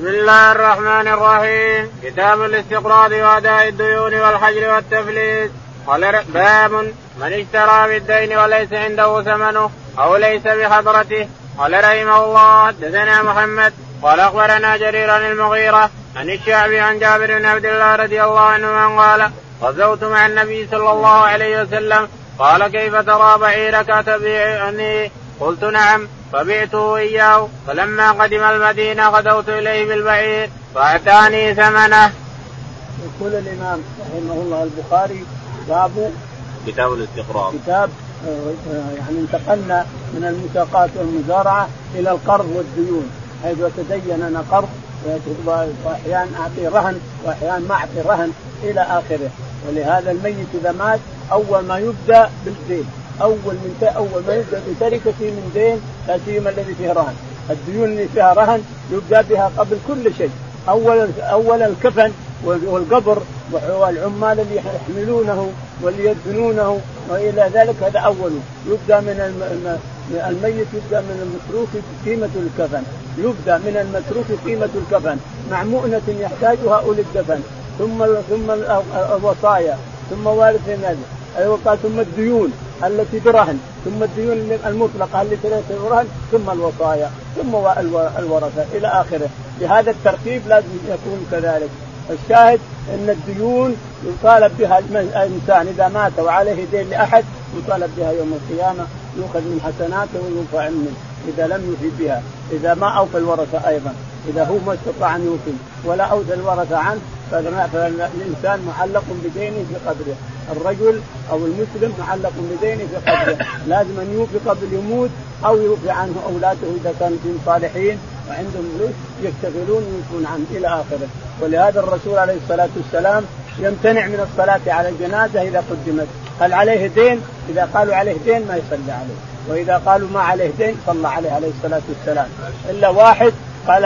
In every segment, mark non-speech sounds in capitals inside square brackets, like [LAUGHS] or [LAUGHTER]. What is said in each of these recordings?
بسم الله الرحمن الرحيم. كتاب الاستقراض وأداء الديون والحجر والتفليس. قال باب من اشترى بالدين وليس عنده ثمنه أو ليس بحضرته قال رحمه الله حدثنا محمد. قال أخبرنا جرير المغيرة عن الشعبي عن جابر بن عبد الله رضي الله عنه قال غزوت مع النبي صلى الله عليه وسلم قال كيف ترى بعيرك تبيعني؟ قلت نعم فبعته إياه فلما قدم المدينة غدوت إليه بالبعير فأتاني ثمنه. يقول الإمام رحمه الله البخاري باب كتاب الاستقراض كتاب يعني انتقلنا من المساقات والمزارعة إلى القرض والديون حيث يتدين أنا قرض واحيانا أعطي رهن واحيانا ما أعطي رهن إلى آخره. ولهذا الميت إذا مات أول ما يبدأ بالدين أول من أول ما يبدأ بتركته من دين لا سيما الذي فيه رهن. الديون اللي فيها رهن يبدأ بها قبل كل شيء. أول أول الكفن والقبر والعمال اللي يحملونه واللي يدفنونه وإلى ذلك هذا اوله يبدأ من الميت يبدأ من المتروك قيمة الكفن. يبدأ من المتروك قيمة الكفن. مع مؤنة يحتاجها أولي الدفن. ثم ثم الوصايا. ثم وارث النبي قال ثم الديون. التي برهن ثم الديون المطلقة التي ليست برهن ثم الوصايا ثم الورثة إلى آخره. بهذا الترتيب لازم يكون كذلك. الشاهد إن الديون يطالب بها الإنسان إذا مات وعليه دين لأحد يطالب بها يوم القيامة يؤخذ من حسناته وينفع منه إذا لم يفي بها. إذا ما أوفى الورثة أيضا إذا هو ما استطاع أن يوفي ولا أوفى الورثة عنه فالإنسان معلق بدينه في قبره الرجل أو المسلم معلق بدينه في قبره. لازم أن يوفي قبل يموت أو يوفي عنه أولاده إذا كانوا صالحين وعندهم فلوس يشتغلون ويوفون عنه إلى آخره. ولهذا الرسول عليه الصلاة والسلام يمتنع من الصلاة على الجنازة إذا قدمت. هل عليه دين؟ إذا قالوا عليه دين ما يصلي عليه. وإذا قالوا ما عليه دين صلى عليه عليه الصلاة والسلام. إلا واحد قال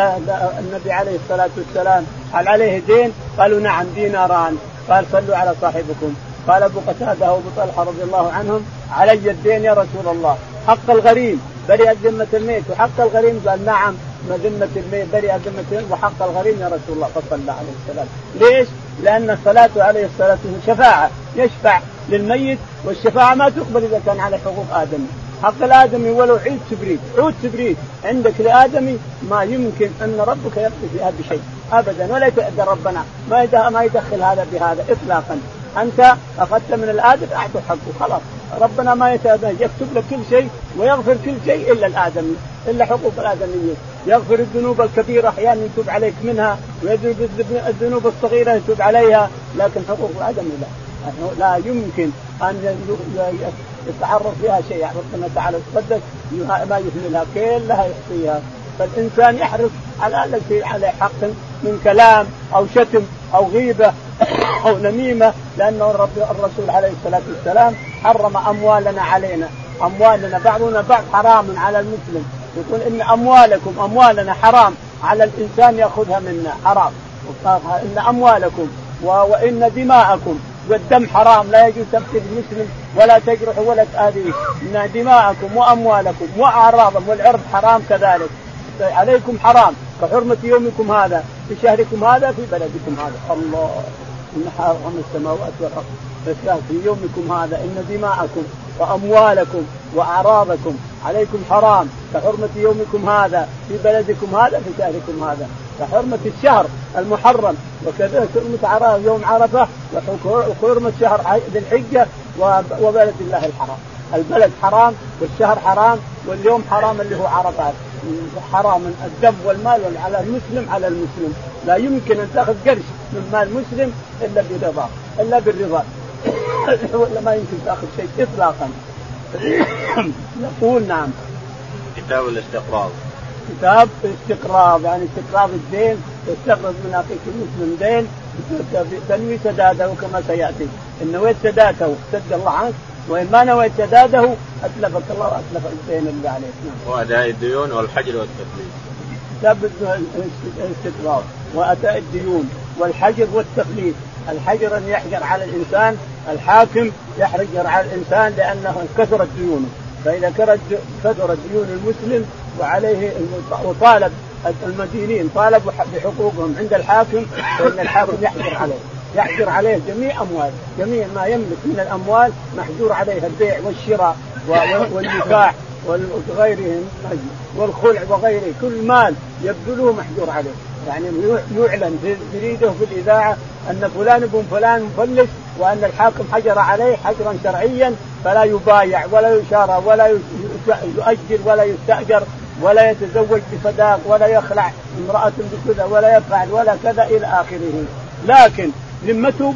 النبي عليه الصلاة والسلام هل عليه دين؟ قالوا نعم ديناران. قال صلوا على صاحبكم. قال أبو قتادة وأبو طلحة رضي الله عنهم علي الدين يا رسول الله حق الغريم برئت ذمة الميت وحق الغريم قال نعم ذمة الميت برئت الميت وحق الغريم يا رسول الله. فصلى عليه السلام ليش؟ لأن الصلاة عليه الصلاة والسلام شفاعة يشفع للميت والشفاعة ما تقبل إذا كان على حقوق آدمي. حق الآدمي ولو عيد تبريد عود تبريد عندك لآدمي ما يمكن أن ربك يقضي فيها بشيء ابدا ولا يتأذى ربنا ما ما يدخل هذا بهذا اطلاقا. أنت أخذت من الآدم اعطوا حقه خلاص. ربنا ما يتأذى يكتب لك كل شيء ويغفر كل شيء إلا الادمي إلا حقوق الآدمية. يغفر الذنوب الكبيرة أحيانا يتوب عليك منها ويذنب الذنوب الصغيرة يتوب عليها لكن حقوق الادمي لا. لا يمكن أن يتعرض فيها شيء. ربنا تعالى تصدق ما يهملها كلها يحصيها فالإنسان يحرص على التي على حق من كلام أو شتم أو غيبة أو نميمه لأنه الرسول عليه الصلاة والسلام حرم أموالنا علينا. أموالنا بعضنا بعض حرام على المسلم. يقول إن اموالكم أموالنا حرام على الإنسان يأخذها منا. حرام. إن أموالكم وإن دماءكم والدم حرام. لا يجوز تقتل مسلم ولا تجرح ولا تآذيه. إن دماءكم وأموالكم واعراضكم والعرض حرام كذلك. عليكم حرام. كحرمة يومكم هذا. في شهركم هذا في بلدكم هذا. الله إن حرم السماوات والأرض. في يومكم هذا. إن دماءكم وأموالكم وأعراضكم عليكم حرام. كحرمة يومكم هذا. في بلدكم هذا في شهركم هذا. كحرمة الشهر المحرم. وكذا حرمة يوم عرفة. وحرمة شهر ذي الحجة وبلد الله الحرام. البلد حرام والشهر حرام واليوم حرام اللي هو عرفات. حرام الدم والمال على المسلم على المسلم. لا يمكن أن تأخذ قرش من مال مسلم إلا برضا إلا بالرضا. [COUGHS] ولا ما يمكن تأخذ شيء اطلاقا. [COUGHS] يقول نعم. كتاب الاستقراض. كتاب الاستقراض يعني استقراض الدين تستقرض من اخيك المسلم دين تنوي سداده كما سيأتي. إن نويت سداده سد الله عنك وإن ما نويت سداده أتلفك الله وأتلف الدين اللي عليك نعم. وأداء الديون والحجر والتفليس كتاب الاستقراض وأداء الديون والحجر والتفليس الحجر أن يحجر على الإنسان الحاكم يحجر على الإنسان لأنه كثرت ديونه فإذا كثرت ديون المسلم وعليه وطالب المدينين طالبوا بحقوقهم عند الحاكم فإن الحاكم يحجر عليه. يحجر عليه جميع أموال. جميع ما يملك من الأموال محجور عليه البيع والشراء والنكاح وغيرهم والخلع وغيره. كل مال يبذله محجور عليه. يعني يعلن في الجريده وفي الإذاعة أن فلان ابن فلان مفلس وأن الحاكم حجر عليه حجرا شرعيا فلا يبايع ولا يشارى ولا يؤجر ولا يستأجر ولا يتزوج بصداق ولا يخلع امرأة بكذا ولا يفعل ولا كذا إلى آخره. لكن ذمته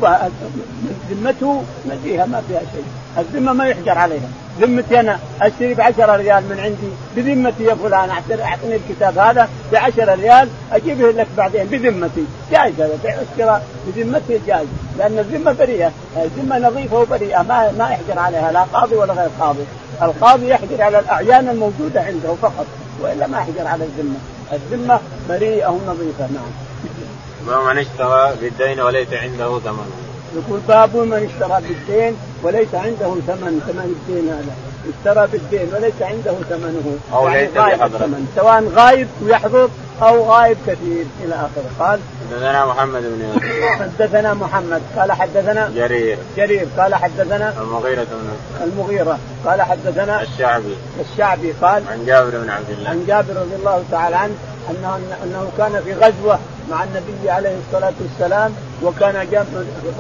ذمته ما فيها ما فيها شيء. الذمة ما يحجر عليها. ذمتي أنا أشتري ب 10 ريال من عندي بذمتي يا فلان اعطني الكتاب هذا ب 10 ريال أجيبه لك بعدين بذمتي. جائز هذا بيع الشراء بذمتي جائز لأن الذمة بريئة. الذمة نظيفة وبريئة. ما ما يحجر عليها لا قاضي ولا غير قاضي. القاضي يحجر على الأعيان الموجودة عنده فقط وإلا ما يحجر على الذمة. الذمة بريئة ونظيفة نعم. باب من اشترى بالدين وليس عنده ثمن. يقول باب من اشترى بالدين وليس عنده ثمن. ثمن الدين هذا. اشترى بالدين وليس عنده ثمنه. أو يعني ليس بحضرة. سواء غايب ويحضر أو غايب كثير. إلى آخره. قال حدثنا محمد بن يوسف حدثنا محمد. قال حدثنا جرير. جرير. قال حدثنا المغيرة بن المغيرة. قال حدثنا الشعبي. الشعبي. قال عن جابر بن عبد الله. عن جابر رضي الله تعالى عنه انه أنه كان في غزوة مع النبي عليه الصلاة والسلام وكان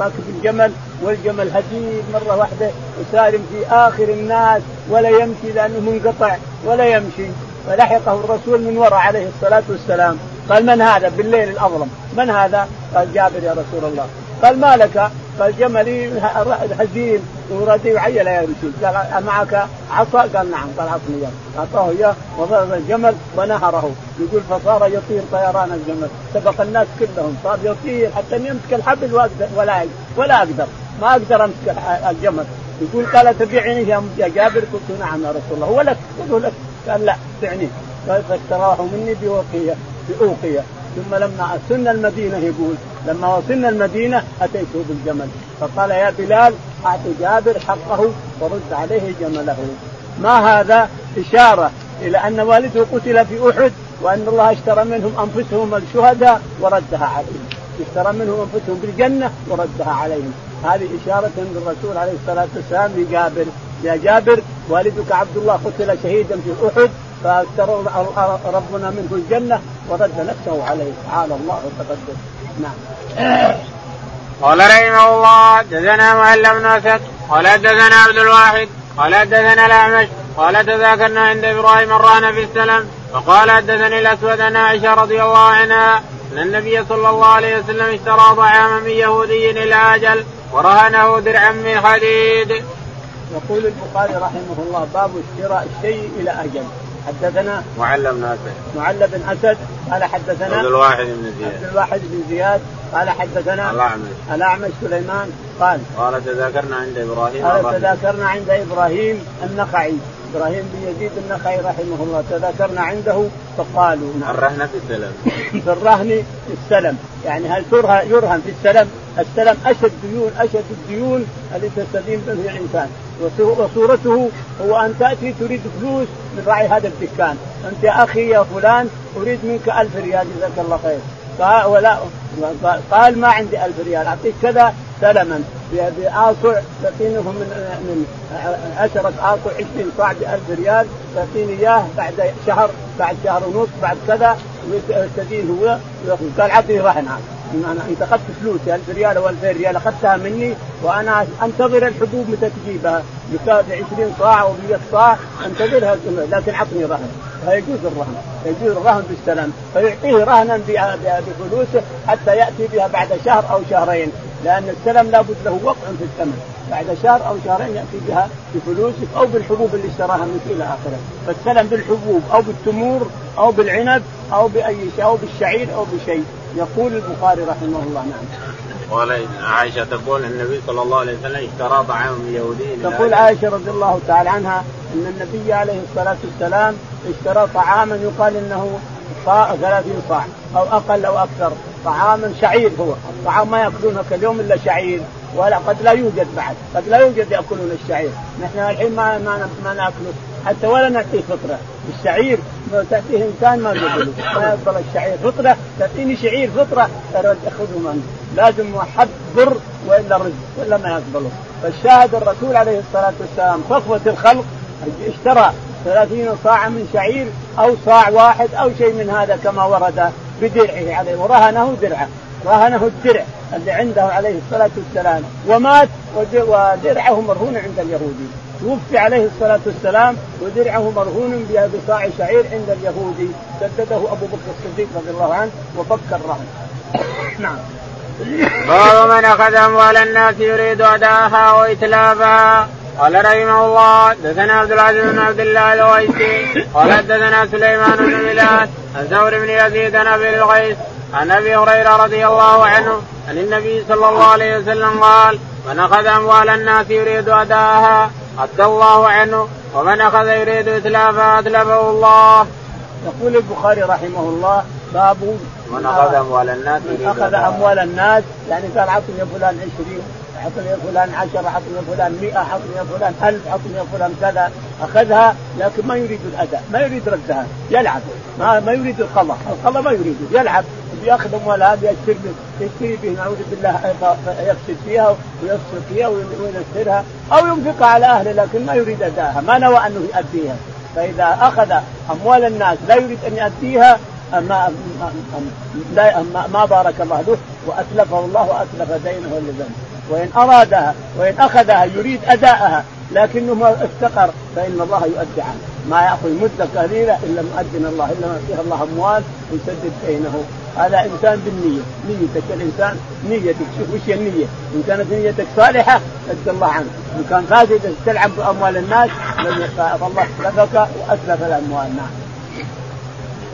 راكب الجمل والجمل هزيل مرة واحدة وسالم في آخر الناس ولا يمشي لأنه منقطع ولا يمشي. فلحقه الرسول من وراء عليه الصلاة والسلام. قال من هذا؟ بالليل الأظلم. من هذا؟ قال جابر يا رسول الله. قال ما لك؟ قال جملي هزيل وردي عيل يا رسول قال معك عصا؟ قال نعم. قال عصني أعطاه إياه وضرب الجمل ونهره. يقول فصار يطير طيران الجمل. سبق الناس كلهم. صار يطير حتى يمسك الحبل ولا ولا أقدر. ما أقدر أمسك الجمل. يقول قال تبيعني يا جابر؟ قلت نعم يا رسول الله. هو لك؟ خذه لك. قال لا تعني فاشتراه مني بوقيه بأوقية. ثم لما وصلنا المدينة يقول لما وصلنا المدينة أتيته بالجمل. فقال يا بلال أعط جابر حقه ورد عليه جمله. ما هذا؟ إشارة إلى أن والده قتل في أحد وأن الله اشترى منهم أنفسهم الشهداء وردها عليهم. اشترى منهم أنفسهم بالجنة وردها عليهم. هذه إشارة من الرسول عليه الصلاة والسلام لجابر. يا جابر والدك عبد الله قتل شهيدا في أحد فاشتروا ربنا منه الجنة ورد نفسه عليه تعالى الله وتقدم نعم. قال رحمه الله دثنا معلم بن قال حدثنا عبد الواحد قال حدثنا الأعمش قال تذاكرنا عند إبراهيم الرهن في السلم فقال حدثني الأسود ان عائشة رضي الله عنها أن النبي صلى الله عليه وسلم اشترى طعاما من يهودي إلى أجل ورهنه درعا من حديد. يقول البخاري رحمه الله باب اشتراء الشيء إلى أجل. حدثنا معل بن اسد معل بن أسد قال حدثنا عبد الواحد بن زياد. عبد الواحد بن زياد قال حدثنا الأعمش. الأعمش سليمان قال قال تذاكرنا عند إبراهيم قال تذاكرنا عند إبراهيم النخعي. إبراهيم بن يزيد النخعي رحمه الله. تذاكرنا عنده فقالوا نعم. الرهن في السلم. [LAUGHS] في الرهن في السلم. يعني هل يرهن في السلم؟ السلم أشد ديون أشد الديون التي تستدين به الإنسان. وصورته هو أن تأتي تريد فلوس من راعي هذا الدكان. أنت يا أخي يا فلان أريد منك ألف ريال جزاك الله خير. قال ولا قال ما عندي ألف ريال أعطيك كذا سلما. بآصع تعطينه من من عشرة آصع 20 صاع ب 1000 ريال تعطيني إياه بعد شهر بعد شهر ونص بعد كذا ويستدين هو قال عطني رهن أنا انت اخذت فلوسي 1000 ريال أو 2000 ريال أخذتها مني وأنا أنتظر الحبوب متى تجيبها ب 20 صاع أو ب 100 صاع أنتظرها لكن عطني رهن فيجوز الرهن. يجوز الرهن بالسلام. فيعطيه رهنا بفلوسه حتى يأتي بها بعد شهر أو شهرين. لأن السلم لابد له وقع في الثمن. بعد شهر أو شهرين يأتي بها بفلوسك أو بالحبوب اللي اشتراها منك إلى آخره. فالسلم بالحبوب أو بالتمور أو بالعنب أو بأي شيء أو بالشعير أو بشيء. يقول البخاري رحمه الله نعم. قال عائشة تقول النبي صلى الله عليه وسلم اشترى طعام يهودي تقول عائشة رضي الله تعالى عنها أن النبي عليه الصلاة والسلام اشترى طعاما يقال إنه صاع 30 صاع أو أقل أو أكثر طعاما شعير هو الطعام ما يأكلونه كاليوم إلا شعير ولا قد لا يوجد بعد قد لا يوجد يأكلون الشعير نحن الحين ما ما, ما نأكله حتى ولا نعطيه فطرة الشعير تأتيه إنسان ما يقبله ما يقبل الشعير فطرة تأتيني شعير فطرة أخذه منه لازم حد بر وإلا رزق وإلا ما يقبله فالشاهد الرسول عليه الصلاة والسلام صفوة الخلق اشترى ثلاثين صاعا من شعير أو صاع واحد أو شيء من هذا كما ورد بدرعه عليه ورهنه درعه رهنه الدرع اللي عنده عليه الصلاة والسلام ومات ودرعه مرهون عند اليهودي. توفي عليه الصلاة والسلام ودرعه مرهون بصاع شعير عند اليهودي. سدده أبو بكر الصديق رضي الله عنه وفك الرهن. [COUGHS] نعم. باب من أخذ أموال الناس يريد اداها وإتلافها. قال رحمه الله دثنا عبد العزيز بن عبد الله الويسي قال دثنا سليمان بن بلال عن ثور بن يزيد عن أبي الغيث عن أبي هريرة رضي الله عنه عن النبي صلى الله عليه وسلم قال من أخذ أموال الناس يريد أداءها ادى الله عنه ومن أخذ يريد إتلافها أتلفه الله. يقول البخاري رحمه الله باب من أخذ أموال الناس من أخذ أموال الناس يعني قال عطني يا فلان 20 حطني فلان عشرة حطني فلان مئة حطني فلان ألف حطني فلان كذا أخذها لكن ما يريد الأداء ما يريد ردها يلعب. ما, ما يريد القضاء القضاء ما يريد يلعب. يأخذ أموال هذه يشتري به نعوذ بالله يفسد فيها ويفسد فيها وينسرها أو ينفقها على أهله لكن ما يريد ادائها ما نوى أنه يؤديها. فإذا أخذ أموال الناس لا يريد أن يؤديها ما ما, ما بارك الله له وأتلفه الله وأتلف دينه ولذنبه. وإن أرادها وإن أخذها يريد أداءها لكنه ما افتقر فإن الله يؤدي عنه. ما يأخذ مده قليلة الا مؤذن الله إلا ما فيها الله أموال يسدد دينه هذا إنسان بالنية. نيتك الإنسان نيتك. شوف وش النية. إن كانت نيتك صالحة أدى الله عنك إن كان فاسد تلعب بأموال الناس فالله سلفك وأسلف الاموال نعم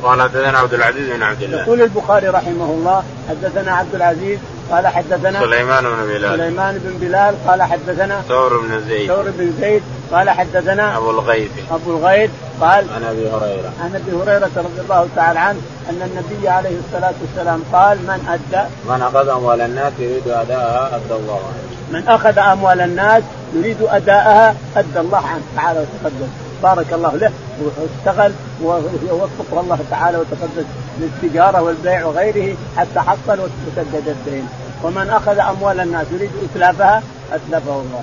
قال حدثنا عبد العزيز بن عبد الله. يقول البخاري رحمه الله حدثنا عبد العزيز قال حدثنا سليمان بن بلال. سليمان بن بلال قال حدثنا ثور بن زيد. ثور بن زيد قال حدثنا أبو الغيث. أبو الغيث قال عن أبي هريرة. عن أبي هريرة رضي الله تعالى عنه أن النبي عليه الصلاة والسلام قال من ادى من أخذ أموال الناس يريد أداءها أدى الله عنه. من أخذ أموال الناس يريد أداءها أدى الله عنه. تعالى وتقدم. بارك الله له واشتغل ووفقه الله تعالى وتقدس للتجارة والبيع وغيره حتى حصل وسدد الدين. ومن أخذ أموال الناس يريد اتلافها اتلفه الله.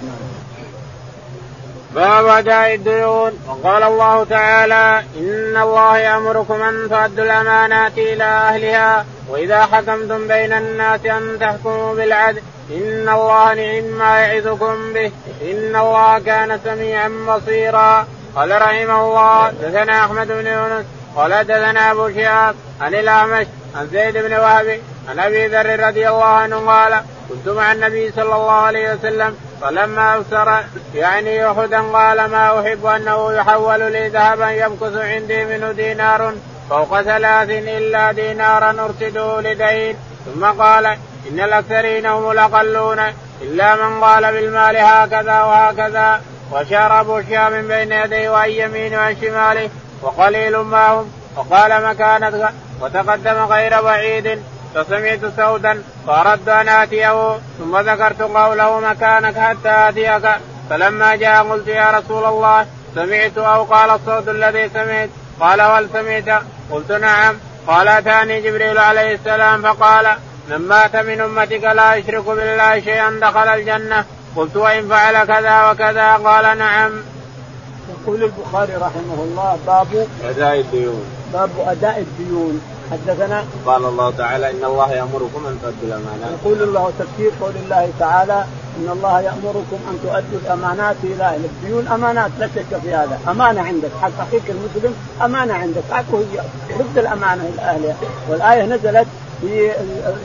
باب أداء الديون. وقال الله تعالى إن الله يأمركم أن تؤدوا الأمانات إلى أهلها وإذا حكمتم بين الناس أن تحكموا بالعدل. إن الله نعم ما يعظكم به. إن الله كان سميعا بصيرا. قال رحمه الله دثنا أحمد بن يونس قال دثنا أبو شهاب عن الأعمش عن زيد بن وهب عن أبي ذر رضي الله عنه قال كنت مع النبي صلى الله عليه وسلم فلما أبصر يعني أحدا قال ما أحب أنه يحول لي ذهبا يمكث عندي منه دينار فوق ثلاث إلا دينارا أرشده لدين ثم قال إن الأكثرين هم الأقلون إلا من قال بالمال هكذا وهكذا وشار ابو من بين يديه وعن يمينه وعن شماله وقليل ما هم. وقال مكانت وتقدم غير بعيد. فسمعت سودا فأردت أن آتيه ثم ذكرت قوله مكانك حتى آتيك. فلما جاء قلت يا رسول الله سمعت أو قال الصوت الذي سمعت؟ قال هل سمعت؟ قلت نعم. قال أتاني جبريل عليه السلام فقال من مات من أمتك لا يشرك بالله شيئا دخل الجنة. قلت وإن فعل كذا وكذا قال نعم. يقول البخاري رحمه الله باب أداء الديون. باب أداء الديون. حدثنا قال الله تعالى إن الله يأمركم أن تؤدوا الأمانات. يقول الله تفسير قول الله تعالى إن الله يأمركم أن تؤدوا الأمانات إلى أهل الديون. أمانات لا شك في هذا، أمانة عندك. حق أخيك المسلم أمانة عندك. حقه هي. رد الأمانة إلى اهلها، والآية نزلت في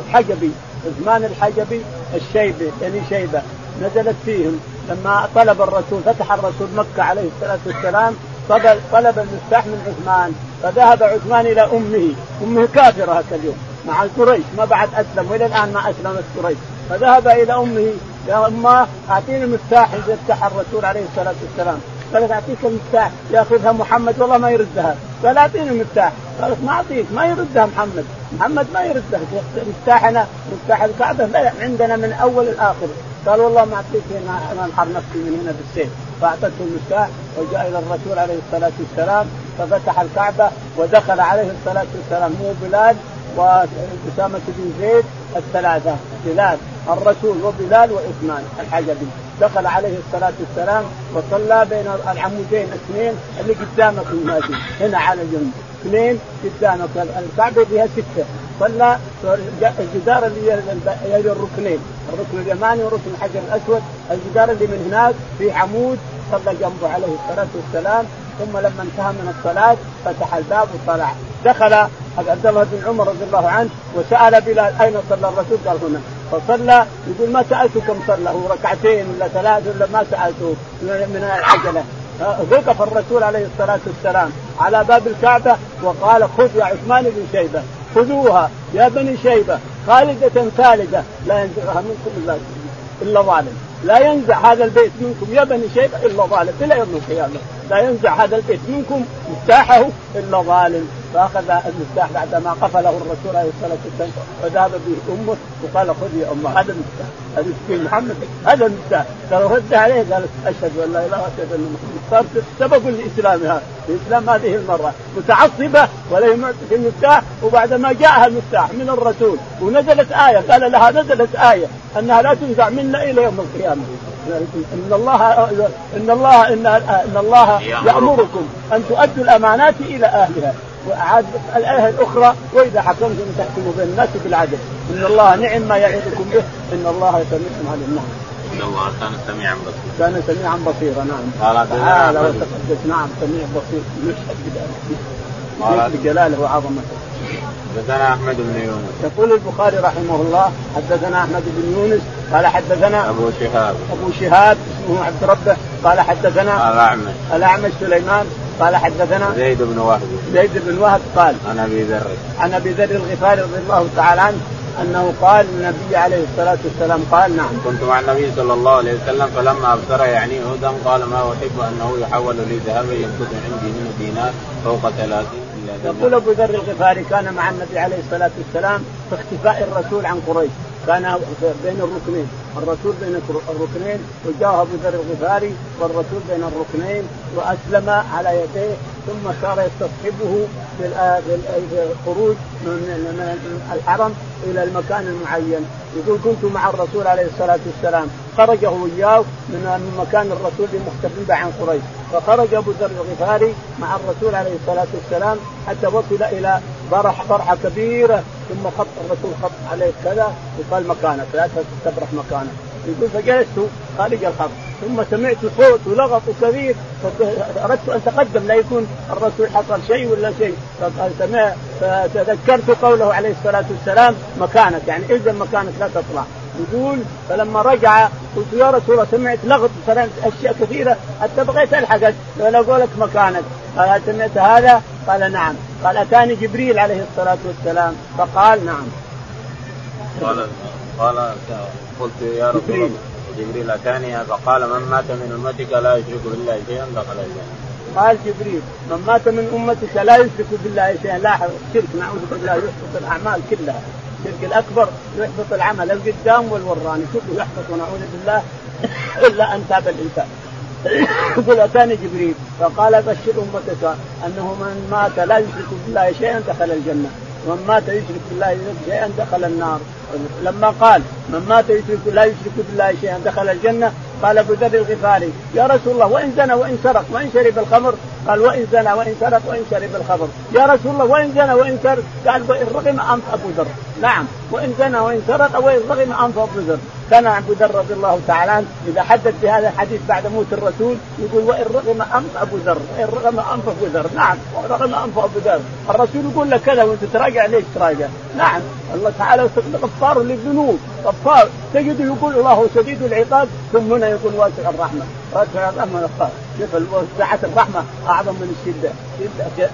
الحجبي عثمان الحجبي الشيبي يعني شيبة. نزلت فيهم. لما طلب الرسول فتح الرسول مكة عليه الصلاة والسلام طلب المفتاح من عثمان فذهب عثمان إلى أمه. أمه كافرة هذا اليوم مع قريش ما بعد أسلم وإلى الآن ما أسلمت قريش. فذهب إلى أمه يا أمه أعطيني المفتاح يفتح الرسول عليه الصلاة والسلام. قالت أعطيك المفتاح يأخذها محمد والله ما يردها. قال أعطيني المفتاح قالت ما أعطيك ما يردها محمد. محمد ما يردها مفتاحنا مفتاح الكعبة عندنا من أول الآخر قال والله ما أعطيك أنا أنحر نفسي من هنا بالسيف. فأعطته المفتاح وجاء إلى الرسول عليه الصلاة والسلام ففتح الكعبة ودخل عليه الصلاة والسلام. هو بلال وأسامة بن زيد الثلاثة بلال الرسول وبلال وعثمان الحجبي. دخل عليه الصلاة والسلام وصلى بين العمودين اثنين اللي قدامك الماجد هنا على جنب. اثنين قدامك الكعبة فيها ستة. صلى الجدار اللي يلي الركنين. الركن اليماني والركن الحجر الأسود. الجدار اللي من هناك في عمود صلى جنبه عليه الصلاة والسلام. ثم لما انتهى من الصلاة فتح الباب وطلع. دخل عبد الله بن عمر رضي الله عنه وسأل بلال أين صلى الرسول؟ قال هنا. فصلى. يقول ما سالته كم صلى؟ هو ركعتين ولا ثلاث ولا ما سألته؟ من العجلة. وقف الرسول عليه الصلاة والسلام على باب الكعبة وقال خذ يا عثمان بن شيبة. خذوها. يا بني شيبة خالدة ثالثه لا ينزعها منكم إلا إلا ظالم. لا ينزع هذا البيت منكم يا بني شيبة إلا ظالم. إلى يوم القيامة. لا ينزع هذا البيت منكم مفتاحه إلا ظالم. فأخذ المفتاح بعدما قفله الرسول عليه الصلاة والسلام وذهب به أمه وقال خذ يا أمه هذا المفتاح هذا مسكين محمد هذا المفتاح. قال رد عليه قال أشهد أن لا إله إلا محمد. صار سبب لاسلامها الإسلام هذه المرة متعصبة ولا في المفتاح وبعدما جاءها المفتاح من الرسول ونزلت آية قال لها نزلت آية أنها لا تنزع منا إلى يوم القيامة. إن الله إن الله إن إن الله يأمركم. أن تؤدوا الأمانات إلى أهلها وأعاد الآية الأخرى وإذا حكمتم تحكموا بين الناس بالعدل إن الله نعم ما يعظكم به إن الله سميع عليم نعم إن الله كان سميعا بصيرا. كان سميعا بصيرا نعم. تعالى وتقدس نعم سميع بصير. يشهد بجلاله وعظمته حدثنا أحمد بن يونس. يقول البخاري رحمه الله حدثنا أحمد بن يونس قال حدثنا أبو شهاب. أبو شهاب اسمه عبد ربه قال حدثنا الاعمش الأعمش سليمان قال حدثنا زيد بن وهب. زيد بن وهب قال عن أبي ذر. عن أبي ذر الغفاري رضي الله تعالى عنه أنه قال النبي عليه الصلاة والسلام قال نعم. كنت مع النبي صلى الله عليه وسلم فلما أبصر يعني هدى قال ما احب أنه يحول لي ذهبا يمكث عندي من دينار فوق ثلاثين يقول أبو ذر الغفاري كان مع النبي عليه الصلاة والسلام في اختفاء الرسول عن قريش. كان بين الركنين. الرسول بين الركنين وجاء أبو ذر الغفاري والرسول بين الركنين وأسلم على يديه ثم صار يستصحبه في الخروج من الحرم إلى المكان المعين. يقول كنت مع الرسول عليه الصلاة والسلام. خرج هو وياه من مكان الرسول المختفي عن قريش. فخرج أبو ذر الغفاري مع الرسول عليه الصلاة والسلام حتى وصل إلى برح برحة كبيرة ثم خط الرسول خط عليه كذا وقال مكانك لا تبرح مكانك. يقول فجلست خارج الخط ثم سمعت صوت ولغط كبير فأردت أن تقدم لا يكون الرسول حصل شيء ولا شيء. فتذكرت قوله عليه الصلاة والسلام مكانك يعني الزم مكانك لا تطلع. يقول فلما رجع قلت يا رسول الله سمعت لغط سمعت أشياء كثيرة حتى بغيت ألحقك؟ ولا أقول لك مكانك. قال سمعت هذا؟ قال نعم. قال أتاني جبريل عليه الصلاة والسلام. فقال نعم. قال قال قلت يا رسول الله جبريل أتاني؟ فقال من مات من أمتك لا يشرك بالله شيئا؟ دخل الجنه. قال جبريل من مات من أمتك لا يشرك بالله شيئا. لا شرك نعوذ بالله يحبط الأعمال كلها. الشرك الأكبر يحبط العمل القدام والوراني كله يحبط ونعوذ بالله إلا أن تاب الإنسان. [COUGHS] يقول أتاني جبريل فقال بشر أمتك أنه من مات لا يشرك بالله شيئا دخل الجنة. ومن مات يشرك بالله شيئا دخل النار. لما قال من مات يشرك لا يشرك بالله شيئا دخل الجنة قال أبو ذر الغفاري يا رسول الله وإن زنى وإن سرق وإن شرب الخمر؟ قال وإن زنى وإن سرق وإن شرب الخمر. يا رسول الله وإن زنى وإن سرق؟ قال وإن رغم انف أبو ذر. نعم. وإن زنى وإن سرق وان رغم انف ابو ذر كان أبو ذر رضي الله تعالى عنه إذا حدث بهذا الحديث بعد موت الرسول يقول وإن رغم أنف أبو ذر وإن رغم أنف أبو ذر. نعم. رغم أنف أبو ذر. الرسول يقول لك كذا وأنت تراجع ليش تراجع؟ نعم. الله تعالى غفار للذنوب. غفار. تجده يقول الله شديد العقاب ثم هنا يقول واسع الرحمة. واسع الرحمه غفار شوف سعه الرحمة أعظم من الشدة.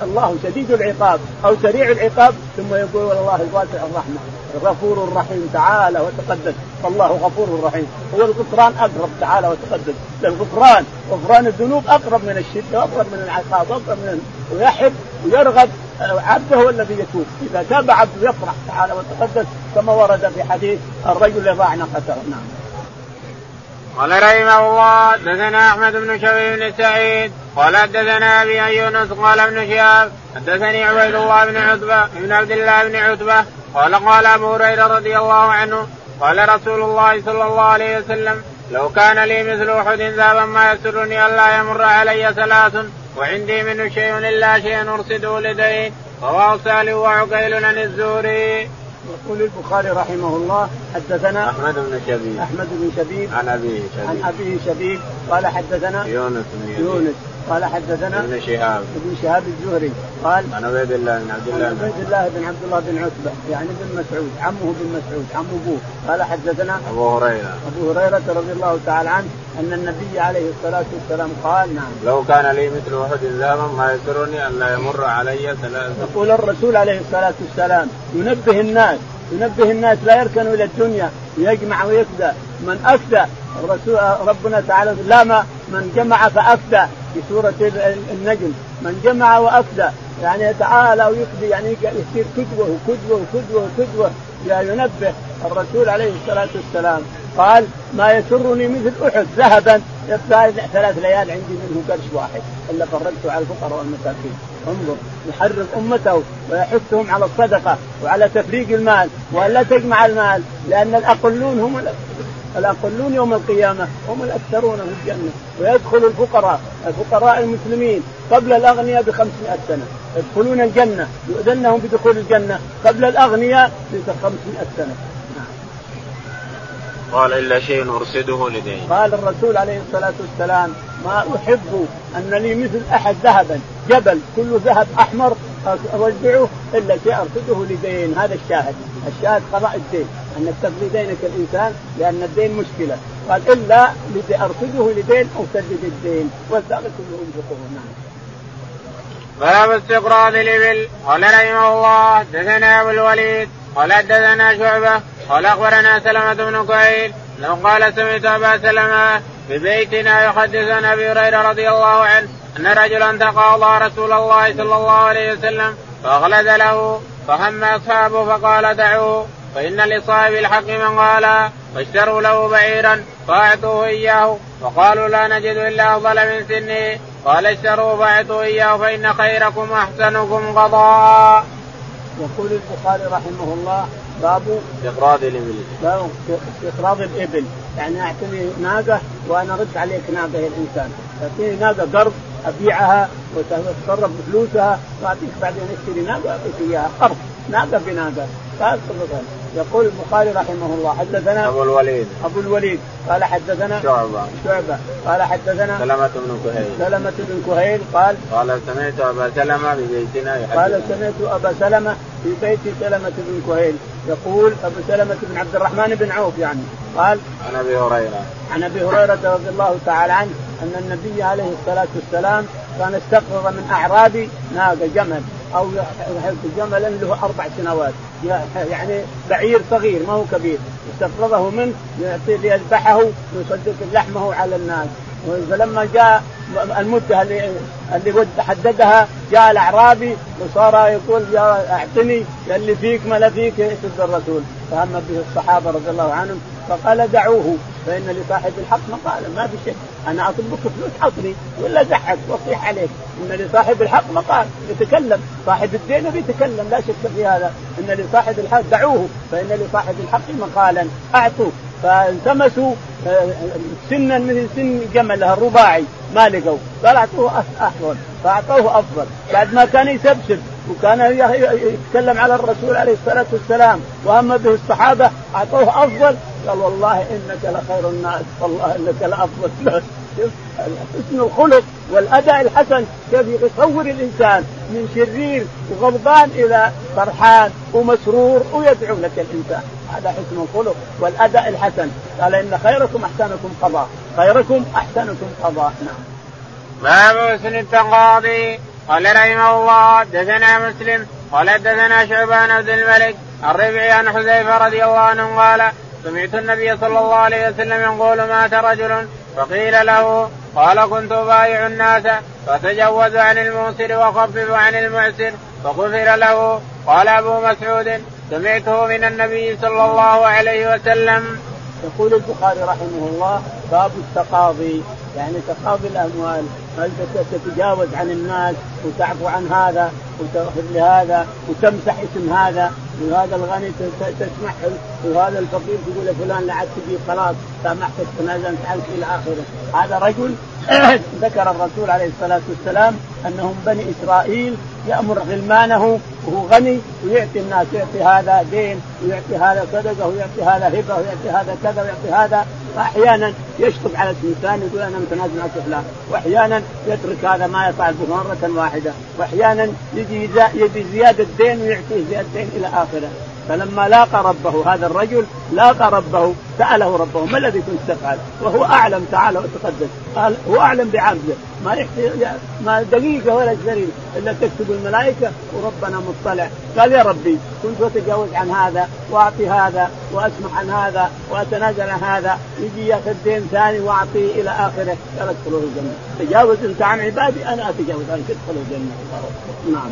الله شديد العقاب أو سريع العقاب ثم يقول والله واسع الرحمة. غفور رحيم تعالى وتقدس فالله غفور رحيم. هو الغفران أقرب تعالى وتقدس الغفران غفران الذنوب أقرب من الشدة أقرب من العقاب أقرب من ويحب ويرغب. عبده هو الذي يتوب. إذا تاب عبده يفرح تعالى وتقدس كما ورد في حديث الرجل يضاع ناقته نعم. قال رحمه الله دثنا أحمد بن شبيب بن سعيد قال حدثنا أبي يونس قال ابن شهاب حدثني عبيد الله بن عتبة بن عبد الله بن عتبة قال قال أبو هريرة رضي الله عنه قال رسول الله صلى الله عليه وسلم لو كان لي مثل أحد ذهبا ما يسرني ألا يمر علي ثلاث وعندي منه شيء إلا شيء ارصده لدين رواه سالم وعقيل عن الزهري. يقول البخاري رحمه الله حدثنا أحمد بن شبيب. أحمد بن شبيب. عن أبيه شبيب. عن أبيه شبيب. قال حدثنا يونس بن يزيد. يونس. قال حدثنا ابن شهاب. ابن شهاب الزهري. قال عن عبيد الله بن عبد الله عبيد الله بن عبد الله بن عتبة يعني بن مسعود عمه بن مسعود عم أبوه. قال حدثنا أبو هريرة. أبو هريرة رضي الله تعالى عنه أن النبي عليه الصلاة والسلام قال نعم. لو كان لي مثل أحد ذهبا ما يسرني أن لا يمر علي ثلاث يقول الرسول عليه الصلاة والسلام ينبه الناس ينبه الناس لا يركنوا إلى الدنيا يجمع ويفدى من افدى الرسول ربنا تعالى لا ما من جمع فأفدى في سورة النجم. من جمع وأفدى يعني يتعالى ويفدي يعني يصير كدوه وكدوه وكدوه وكدوه ينبه الرسول عليه الصلاة والسلام. قال ما يسرني مثل أحد ذهبا ثلاث ليال عندي منه قرش واحد إلا فرقته على الفقراء والمساكين. انظر يحرض أمته ويحثهم على الصدقة وعلى تفريق المال والا تجمع المال لأن الأقلون هم الاقلون يوم القيامة هم الأكثرون في الجنة ويدخل الفقراء الفقراء المسلمين قبل الأغنياء ب 500 سنة يدخلون الجنة يؤذن لهم بدخول الجنة قبل الأغنياء ب 500 سنه قال إلا شيء ارصده لدين قال الرسول عليه الصلاة والسلام ما أحب أن لي مثل أحد ذهبا جبل كله ذهب أحمر اوزعه إلا شيء ارصده لدين هذا الشاهد الشاهد قضاء الدين. أن تقضي دينك الإنسان لأن الدين مشكلة. قال إلا ارصده لدين أو سدد الدين. والباقي كله ينفقه نعم. باب استقراض الإبل. قال رحمه الله دثنا أبو الوليد قال دثنا شعبة قال أخبرنا سلمة بن كهيل لو قال سمعت أبا سلمة ببيتنا يحدث عن أبي هريرة رضي الله عنه أن رجلا تقاضى رسول الله صلى الله عليه وسلم فاغلد له فهم أصحابه فقال دعوه. فإن لصاحب الحق من قال فاشتروا له بعيرا فأعطوه إياه وقالوا لا نجد إلا أفضل من سنه قال اشتروا فاعطوا إياه فإن خيركم أحسنكم قضاء. يقول البخاري رحمه الله باب استقراض الإبل. باب استقراض الإبل. يعني أعطني ناقة وأنا ارد عليك ناقة يا الانسان تعطيني ناقة قرض أبيعها وتتصرف بفلوسها وأعطيك بعدين أشتري ناقة اعطيك إياها. قرض ناقة بناقة. قال يقول البخاري رحمه الله حدثنا أبو الوليد. أبو الوليد. قال حدثنا شعبة. شعبة. قال حدثنا سلمة بن كهيل. سلمة بن كهيل قال قال سمعت أبا سلمة ببيتنا يحدث قال سمعت أبا سلمة في بيت سلمة بن كهيل. يقول أبو سلمة بن عبد الرحمن بن عوف يعني. قال عن أبي هريرة. عن أبي هريرة رضي الله تعالى عنه أن النبي عليه الصلاة والسلام كان استقرض من أعرابي ناقة جمل. أو جملا له أربع سنوات. يعني بعير صغير ما هو كبير. استقرضه منه ليذبحه ويصدق لحمه على الناس. فلما جاء المدة اللي اللي حددها جاء الأعرابي وصار يقول يا أعطني اللي فيك ما لا فيك يسد الرسول؟ فهم به الصحابة رضي الله عنهم فقال دعوه. فإن لصاحب الحق مقالا. ما في شيء. أنا اطلبك فلوس عطني ولا زحك واصيح عليك. إن لصاحب الحق مقال. يتكلم. صاحب الدين بيتكلم. لا شك في هذا. إن لصاحب الحق دعوه. فإن لصاحب الحق مقالا. أعطوا. فالتمسوا آه، سنا مثل سن جمل الرباعي. ما لقوا. قال أعطوه افضل فأعطوه أفضل. بعد ما كان يسبسب. وكان يتكلم على الرسول عليه الصلاة والسلام. وأما به الصحابة أعطوه أفضل. قال والله إنك لخير الناس والله إنك لأفضل حسن الخلق والأداء الحسن كيف يصور الإنسان من شرير وغضبان إلى فرحان ومسرور ويدعو لك الإنسان. هذا حسن الخلق والأداء الحسن. قال إن خيركم أحسنكم قضاء. خيركم أحسنكم قضاء. نعم. باب حسن التقاضي. قال رحمه الله دثنا مسلم قال دثنا شعبان عبد الملك الربعي عن حذيفة رضي الله عنه قال سمعت النبي صلى الله عليه وسلم يقول مات رجل فقيل له قال كنت بايع الناس فتجوز عن الموسر وخفف عن المعسر فغفر له. قال أبو مسعود سمعته من النبي صلى الله عليه وسلم. يقول البخاري رحمه الله باب التقاضي. يعني تقاضي الأموال. هل تتجاوز عن الناس وتعفو عن هذا وتغفر لهذا وتمسح اسم هذا؟ وهذا الغني تسمح وهذا الفقير تقول فلان لا عاد تجي خلاص سامحتك تنازلت عنك إلى آخره. هذا رجل [COUGHS] ذكر الرسول عليه الصلاة والسلام أنهم بني إسرائيل يأمر غلمانه وهو غني ويعطي الناس يعطي هذا دين ويعطي هذا صدقة ويعطي هذا هبة ويعطي هذا كذا ويعطي هذا. وأحيانا يشطب على ثاني يقول أنا متنازل عن فلان. وأحيانا يترك هذا ما يفعل به مرة واحدة. وأحيانا يجي يجي زيادة دين ويعطيه زيادة دين إلى آخره. فلما لاقى ربه هذا الرجل لاقى ربه سأله ربه ما الذي كنت تفعل؟ وهو أعلم تعالى وتقدس قال هو أعلم بعبده ما يحتاج ما دقيقة ولا شرير إلا تكتب الملائكة وربنا مطلع. قال يا ربي كنت أتجاوز عن هذا وأعطي هذا وأسمح عن هذا وأتنازل عن هذا يجي يأخذ دين ثاني وأعطيه إلى آخره. قال ادخلوا الجنة. تجاوز أنت عن عبادي أنا أتجاوز عنك ادخلوا الجنة. نعم.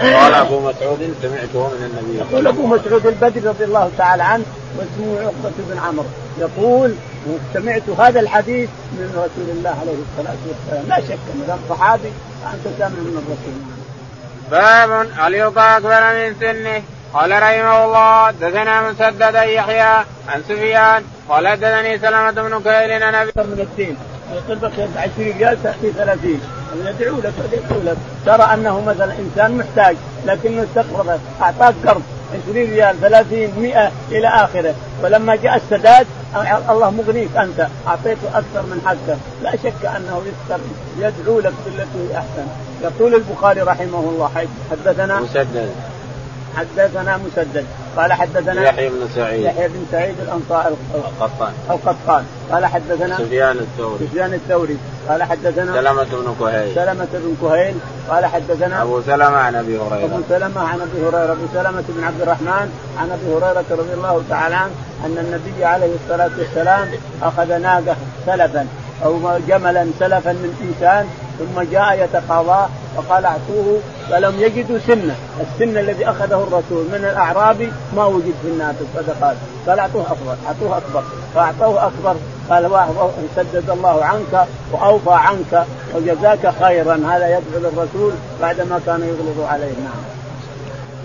قال أبو مسعود سمعته من النبي. يقول أبو مسعود البدري رضي الله تعالى عنه واسمه عقبة بن عمرو. يقول سمعت هذا الحديث من رسول الله عليه الصلاة والسلام. لا شك أن هذا صحابي فانت سامع من الرسول. باب هل يطاع أكبر من سنه. قال رحمه الله دثنا مسدد يحيى عن سفيان قال دثني سلمة بن كهيل أنا من الدين. يقول بقي 20 ريال تاتي 30 يدعو لك يدعو لك. ترى أنه مثلا إنسان محتاج لكنه استقرض أعطاك قرض 20 ريال 30 100 إلى آخره. فلما جاء السداد الله مغنيك أنت. أعطيته أكثر من حقه. لا شك أنه يدعو لك بالتي أحسن. يقول البخاري رحمه الله حدثنا مسدد. حدثنا مسدد. قال حدثنا يحيى بن سعيد. يحيى بن سعيد الانصاري القطان. القطان. قال حدثنا سفيان الثوري. سفيان الثوري. قال حدثنا سلمة بن كهيل. سلمة بن كهيل. قال حدثنا أبو سلمة عن أبي هريرة. أبو سلمة عن أبي هريرة. أبو سلمة بن عبد الرحمن عن أبي هريرة رضي الله تعالى عنه أن النبي عليه الصلاة والسلام أخذ ناقة سلفا أو جملا سلفا من إنسان ثم جاء يتقاضاه فقال أعطوه فلم يجدوا سنة، السن الذي أخذه الرسول من الاعرابي ما وجد في الناس الصدقات، قال أعطوه افضل، أعطوه أكبر، فأعطوه أكبر. قال سدد الله عنك وأوفى عنك وجزاك خيرا، هذا يدعو للرسول بعدما كان يغلظ عليه، نعم.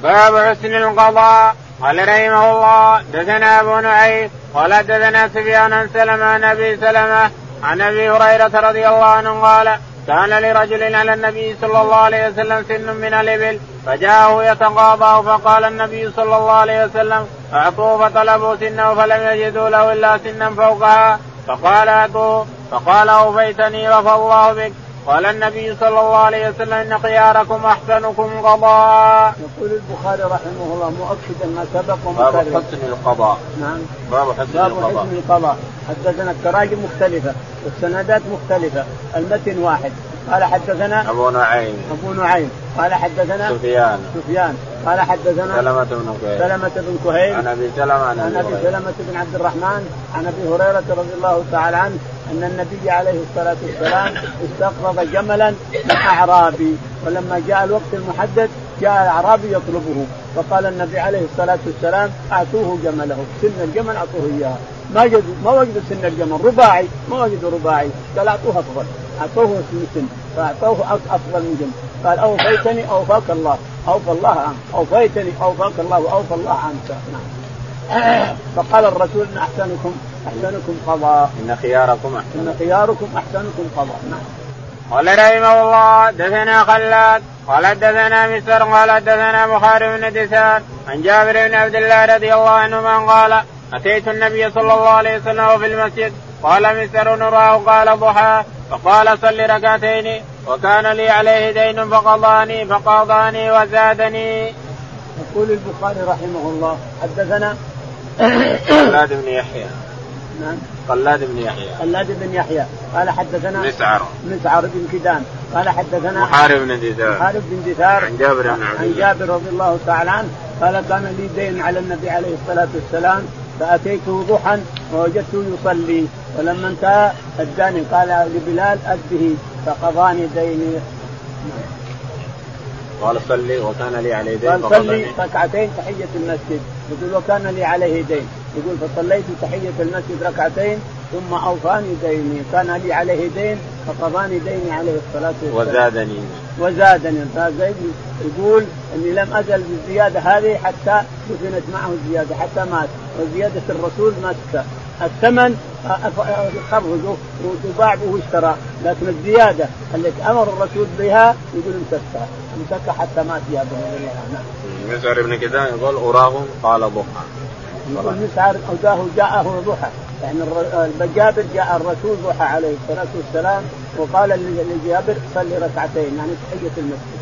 باب حسن القضاء. قال رحمه الله دثنا أبو نعيم قال دثنا سفيان عن سلمة عن أبي سلمة عن أبي هريرة رضي الله عنه قال كان لرجل على النبي صلى الله عليه وسلم سن من الإبل فجاءه يتقاضاه فقال النبي صلى الله عليه وسلم اعطوه فطلبوا سنه فلم يجدوا له إلا سنا فوقها. فقال اعطوه فقال أوفيتني وفى الله بك. قال النبي صلى الله عليه وسلم إن خياركم أحسنكم قضاء. يقول البخاري رحمه الله مؤكدا ما سبق باب حسن القضاء. نعم. باب حسن باب القضاء. حسن القضاء، حدثنا التراجم مختلفة والسندات مختلفة، المتن واحد، قال حدثنا أبو نعيم أبو نعيم قال حدثنا سفيان سفيان قال حدثنا سلمة بن كهيل. سلمة بن كهيل. عن أبي سلمة عن أبي سلمة بن عبد الرحمن عن أبي هريرة رضي الله تعالى عنه أن النبي عليه الصلاة والسلام استقرض جملا من أعرابي. ولما جاء الوقت المحدد جاء الاعرابي يطلبه. فقال النبي عليه الصلاة والسلام أعطوه جمله. سن الجمل أعطوه اياه ما وجدوا ما وجدوا سن الجمل. رباعي. ما وجدوا رباعي. قال أعطوه أفضل. أعطوه سن. فأعطوه أفضل من جمل. قال أوفيتني أوفاك الله. أوفى الله عنك. أوفيتني أوفاك الله واوفى الله عنك. نعم. [COUGHS] فقال الرسول إن أحسنكم أحسنكم قضاء. إن خياركم أحسن. إن خياركم أحسنكم قضاء. نعم. قال رحمه الله دثنا خلاد قال دثنا مستر قال دثنا بخاري بن دثار عن جابر بن عبد الله رضي الله عنهما قال أتيت النبي صلى الله عليه وسلم في المسجد قال مستر نراه قال ضحى فقال صل ركعتين وكان لي عليه دين فقضاني فقضاني وزادني. يقول البخاري رحمه الله حدثنا خلاد بن يحيى. نعم. خلاد بن يحيى. خلاد بن يحيى. قال حدثنا مسعر. مسعر بن كدان قال حدثنا محارب بن دثار محارب بن دثار عن جابر بن عبد عن جابر رضي الله تعالى عنه قال كان لي دين على النبي عليه الصلاة والسلام فأتيته ضحى ووجدته يصلي. ولما انتهى اداني قال لبلال اده فقضاني ديني. قال صلي وكان لي عليه دين قال. صلي ركعتين تحية المسجد. يقول وكان لي عليه دين. يقول فصليت تحية المسجد ركعتين ثم أوفاني ديني. كان لي عليه دين فقضاني ديني عليه الصلاة والسلام. وزادني. وزادني. فزيد يقول إني لم أزل بالزيادة هذه حتى دفنت معه الزيادة حتى مات. وزيادة الرسول ما تكفى الثمن خرجه وتباع واشترى لكن الزيادة التي أمر الرسول بها يقول امسكها امسكها حتى مات يا الله عنه. مسعر بن كذا يقول أراه قال ضحى. يقول مسعر أوداه جاءه ضحى يعني جابر جاء الرسول ضحى عليه الصلاة والسلام وقال لجابر صلي ركعتين يعني تحية المسجد.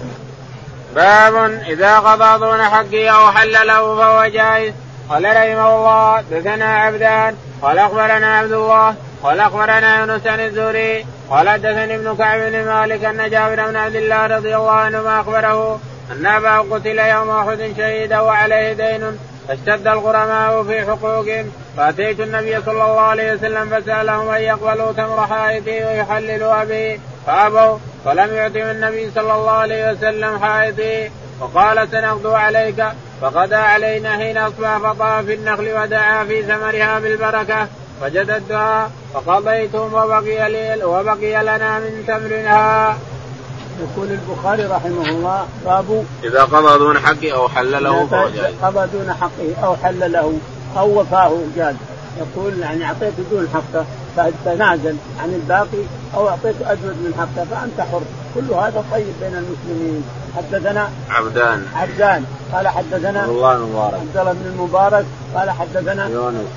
باب إذا قضى دون حقه أو حل له فهو جائز قال رحمه الله دثنا عبدان قال أخبرنا عبد الله قال أخبرنا يونس عن الزهري قال حدثني ابن كعب بن مالك أن جابر بن عبد الله رضي الله عنهما أخبره أن أباه قتل يوم أحد شهيدا وعليه دين فاشتد الغرماء في حقوقهم. فأتيت النبي صلى الله عليه وسلم فسألهم أن يقبلوا تمر حائطي ويحللوا به فأبوا فلم يعطهم النبي صلى الله عليه وسلم حائطي. وقال سنغدو عليك. فغدا علينا حين أصبح فطاف في النخل ودعا في ثمرها بالبركة فجددتها فقضيتهم وبقي لي وبقي لنا من تمرها. يقول البخاري رحمه الله باب إذا قضى دون حقه أو حل له فهو جائز. قضى دون حقه أو حل له أو وفاه جاز. يقول يعني اعطيته دون حقه فتنازل عن الباقي أو أعطيته أجود من حقه فأنت حر. كل هذا طيب بين المسلمين. حدثنا عبدان. عبدان. قال حدثنا عبد الله المبارك عبد الله بن المبارك. قال حدثنا يونس.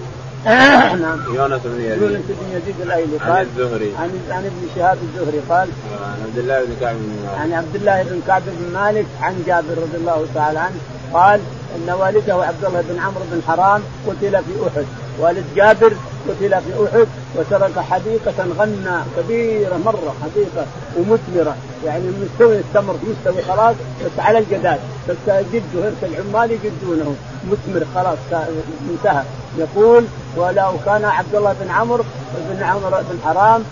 [COUGHS] نعم. يونس بن يزيد. يونس بن يزيد الأيلي. قال عن الزهري. عن عن ابن شهاب الزهري. قال عن عبد الله بن كعب بن مالك. عن عبد الله بن كعب بن مالك عن جابر رضي الله تعالى عنه. قال إن والده عبد الله بن عمرو بن حرام قتل في أحد والد جابر قتل في أحد وترك حديقة غنى كبيرة مرة حديقة ومثمرة. يعني مستوي التمر مستوي خلاص بس على الجداد بس جده هرس العمال يجدونه؟ مثمر خلاص انتهى. يقول ولو كان عبد الله بن عمرو بن عمرو بن حرام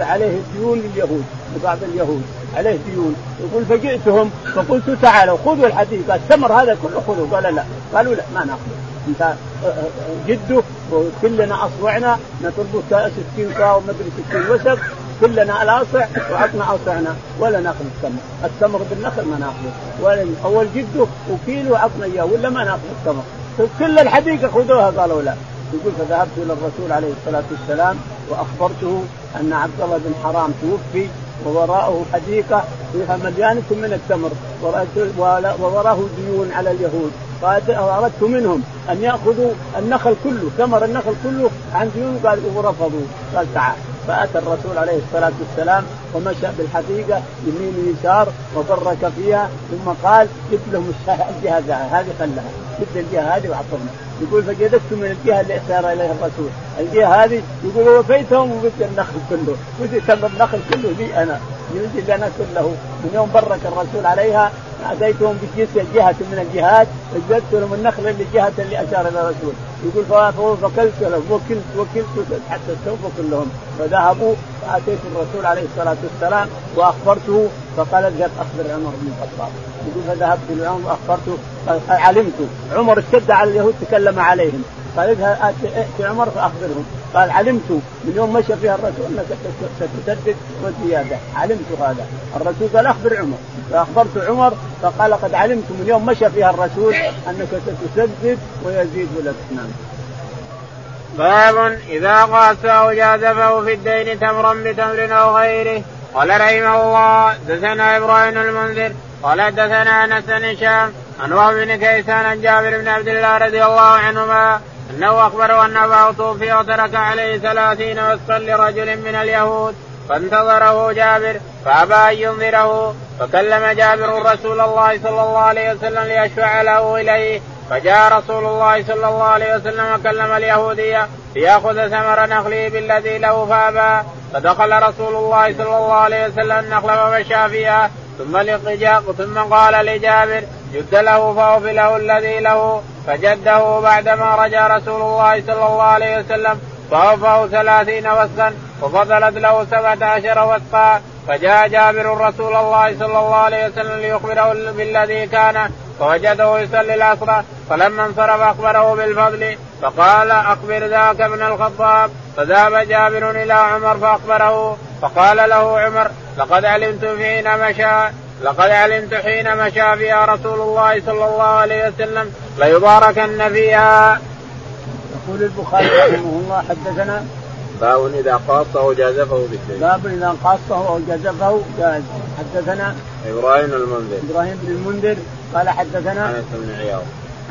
عليه ديون لليهود لبعض اليهود عليه ديون. يقول فجئتهم فقلت تعالوا خذوا الحديقه التمر هذا كله؟ خذوه قال لا. قالوا لا ما ناخذه انت جده وكلنا اصوعنا نطلب 60 صاع ومدري 60 وسق كلنا الاصع وعطنا اصعنا ولا ناخذ التمر، التمر بالنخل ما ناخذه، ولا أول جده وكيلو عطنا إياه ولا ما ناخذ التمر، كل الحديقة خذوها قالوا لا، يقول فذهبت إلى الرسول عليه الصلاة والسلام وأخبرته أن عبد الله بن حرام توفي ووراءه حديقة فيها مليانه من التمر. ووراه ديون على اليهود. فاردت منهم أن يأخذوا النخل كله ثمر النخل كله عن ديون. قال ورفضوا قال تعال. فأتى الرسول عليه الصلاة والسلام ومشى بالحديقة يمين ويسار وبرك فيها ثم قال جبت لهم الجهه هذه خلها جبت الجهة هذه واعطوهم يقول فجددت من الجهة اللي اشار إليها الرسول، الجهة هذه يقول وفيتهم وبدت النخل كله، بدت النخل كله لي أنا، يجي لنا كله، من يوم برك الرسول عليها اتيتهم بجهه جهه من الجهات فجدت لهم النخل اللي جهة اللي أشار إلى الرسول، يقول فوكلت لهم وكلت وكلت حتى استوفوا كلهم، فذهبوا فآتيت الرسول عليه الصلاة والسلام وأخبرته فقال اذهب أخبر عمر بن الخطاب، يقول فذهبت لعمر وأخبرته. قال علمت. عمر اشتد على اليهود تكلم عليهم. قال اذهب ائت عمر فأخبرهم. قال علمت. من يوم مشى فيها الرسول إنك ستسدد وزيادة. علمت هذا. الرسول قال أخبر عمر. فأخبرت عمر فقال قد علمت. من يوم مشى فيها الرسول إنك ستسدد ويزيد ولا نعم. باب إذا قاس أو جازفه في الدين تمرا بتمر أو غيره. قال رحمه الله دثنا إبراهيم المنذر قال دثنا أنس بن هشام عن وهب بن كيسان عن جابر بن عبد الله رضي الله عنهما أنه اخبره أن اباه توفي وترك عليه ثلاثين وسقا لرجل من اليهود فانتظره جابر فأبى أن ينظره فكلم جابر رسول الله صلى الله عليه وسلم ليشفع له إليه فجاء رسول الله صلى الله عليه وسلم وكلم اليهودية ليأخذ ثمر نخله بالذي له فأبى. فدخل رسول الله صلى الله عليه وسلم النخل ومشى فيها. ثم لقجاق ثم قال لجابر جد له فأوفي له الذي له. فجده بعدما رجع رسول الله صلى الله عليه وسلم فأوفاه ثلاثين وسقا وفضلت له سبعة عشر وسقا فجاء جابر رسول الله صلى الله عليه وسلم ليخبره بالذي كان فوجده يصلي العصر. فلما انصرف أخبره بالفضل فقال أخبر ذاك ابن الخطاب فذهب جابر إلى عمر فأخبره فقال له عمر لقد علمت حين مشى لقد علمت حين مشى فيها رسول الله صلى الله عليه وسلم ليباركن فيها. يقول البخاري رحمه الله حدثنا باب إذا قاصه جازفه بالشيء. باب إذا قاصه أو جازفه جاز حدثنا إبراهيم المنذر إبراهيم بن المنذر قال حدثنا أنس بن عياض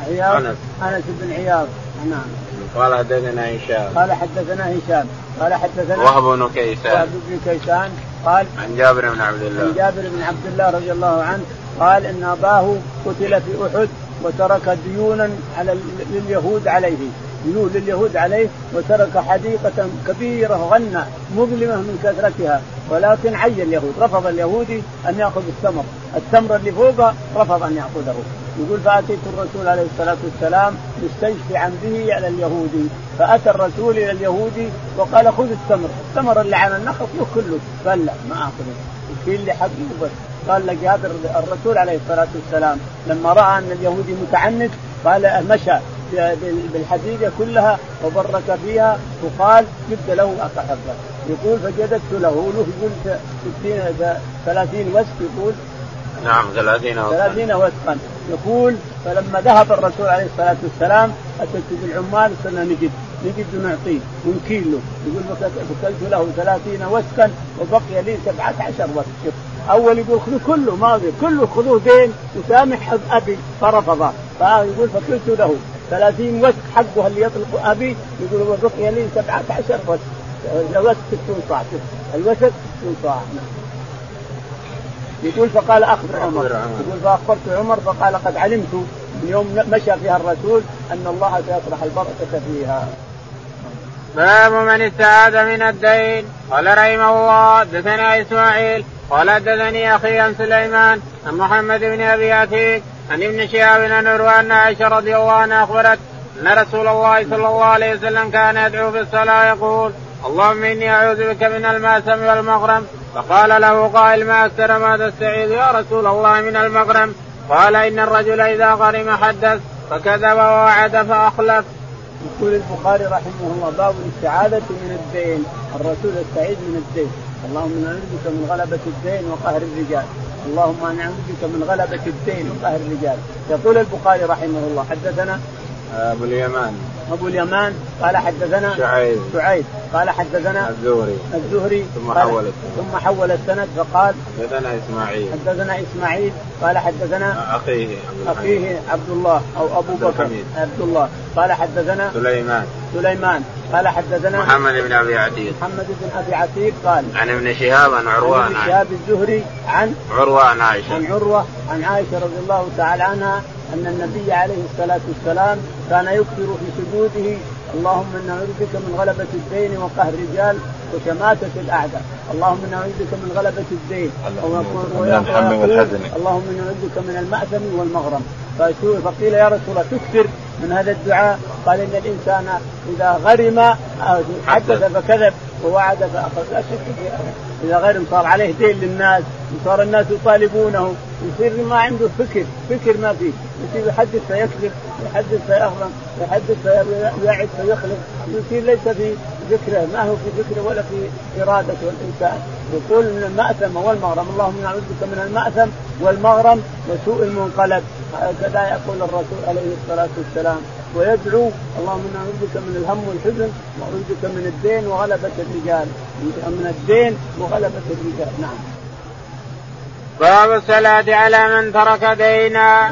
عياض. انس أنس بن عياض. نعم. قال حدثنا هشام. قال حدثنا هشام. قال حدثنا وهب بن كيسان. وهب بن كيسان. قال عن جابر بن عبد الله. عن جابر بن عبد الله رضي الله عنه قال إن أباه قتل في أحد وترك ديونا على لليهود عليه. ديون لليهود عليه وترك حديقة كبيرة غنى مظلمة من كثرتها. ولكن عي اليهود. رفض اليهودي أن يأخذ التمر التمر اللي فوقه رفض أن يأخذه. يقول فأتيت الرسول عليه الصلاة والسلام مستشفعا به على اليهودي فأتى الرسول إلى اليهودي وقال خذ التمر، التمر اللي على النخل كله. قال لا ما أخذه. يشيل لي حقي وبس قال هذا الرسول عليه الصلاة والسلام لما رأى أن اليهودي متعنت قال مشى بالحديده كلها وبرك فيها وقال جبت له اصحبه يقول فجددت له له يقول 60 30 وسك يقول نعم 30 وسقا 30 وسقا يقول فلما ذهب الرسول عليه الصلاة والسلام أتيت بالعمال صرنا نجد نجد ونعطيه ونكيل له يقول وكلت له 30 وسقا وبقي لي 17 وسق شوف أول يقول خذوا كله ما. كله خذوه دين وسامح أبي فرفض فيقول فقلت له 30 وسق حقه اللي يطلق أبي؟ يقول وبقي لي 17 وسق الوسق 60 صاع الوسق 60 صاع يقول فقال اخبر عمر. يقول فاخبرت عمر فقال قد علمت من يوم مشى فيها الرسول أن الله سيطرح البركة فيها. باب من استعاذ من الدين. قال رحمه الله حدثنا إسماعيل. قال حدثني أخي عن سليمان عن محمد بن أبي عتيق عن ابن شهاب بن عروة ان عائشة رضي الله عنها أخبرت أن رسول الله صلى الله عليه وسلم كان يدعو في الصلاة يقول اللهم إني أعوذ بك من المأسم والمغرم فقال له قائل ما أكثر ما تستعيذ يا رسول الله من المغرم؟ قال إن الرجل إذا غرم حدث فكذب ووعد فأخلف. يقول البخاري رحمه الله باب الاستعاذة من الدين، الرسول يستعيذ من الدين، اللهم نعوذ بك من غلبة الدين وقهر الرجال، اللهم نعوذ بك من غلبة الدين وقهر الرجال، يقول البخاري رحمه الله حدثنا أبو اليمان. أبو اليمان قال حدثنا شعيب. شعيب. قال حدثنا الزهري. الزهري. ثم حول السند. ثم حول السند فقال حدثنا إسماعيل. حدثنا إسماعيل قال حدثنا أخيه اخيه عبد الله. أو أبو بكر عبد الله قال حدثنا سليمان. سليمان. قال حدثنا محمد بن أبي عتيق. محمد بن أبي عتيق قال عن ابن شهاب عن عروة عن ابن شهاب الزهري عن عروة عن عائشة. عن عروة عن عائشة رضي الله تعالى عنها أن النبي عليه الصلاة والسلام كان يكثر في سجوده. اللهم إنا نعوذ بك من غلبة الدين وقهر الرجال وشماتة الأعداء، اللهم إنا نعوذ بك من غلبة الدين. اللهم إنا نعوذ بك من المأثم والمغرم، فقيل يا رسول الله تكثر من هذا الدعاء؟ قال إن الإنسان إذا غرم حدث فكذب. ووعد فأخذ لا شك في إذا غرم صار عليه دين للناس وصار الناس يطالبونه. يصير ما عنده فكر فكر ما فيه. يصير يحدث فيكذب يحدث فيغرم يحدث فيعد فيخلف. يصير ليس في فكره ما هو في فكره ولا في اراده الإنسان. يقول من المأثم والمغرم اللهم نعوذ بك من المأثم والمغرم وسوء المنقلب. هكذا يقول الرسول عليه الصلاة والسلام. ويدعو اللهم إنا نعوذ بك من الهم والحزن وأعوذ بك من الدين وغلبة الرجال. من الدين وغلبة الرجال. نعم. باب الصلاة على من ترك دينا.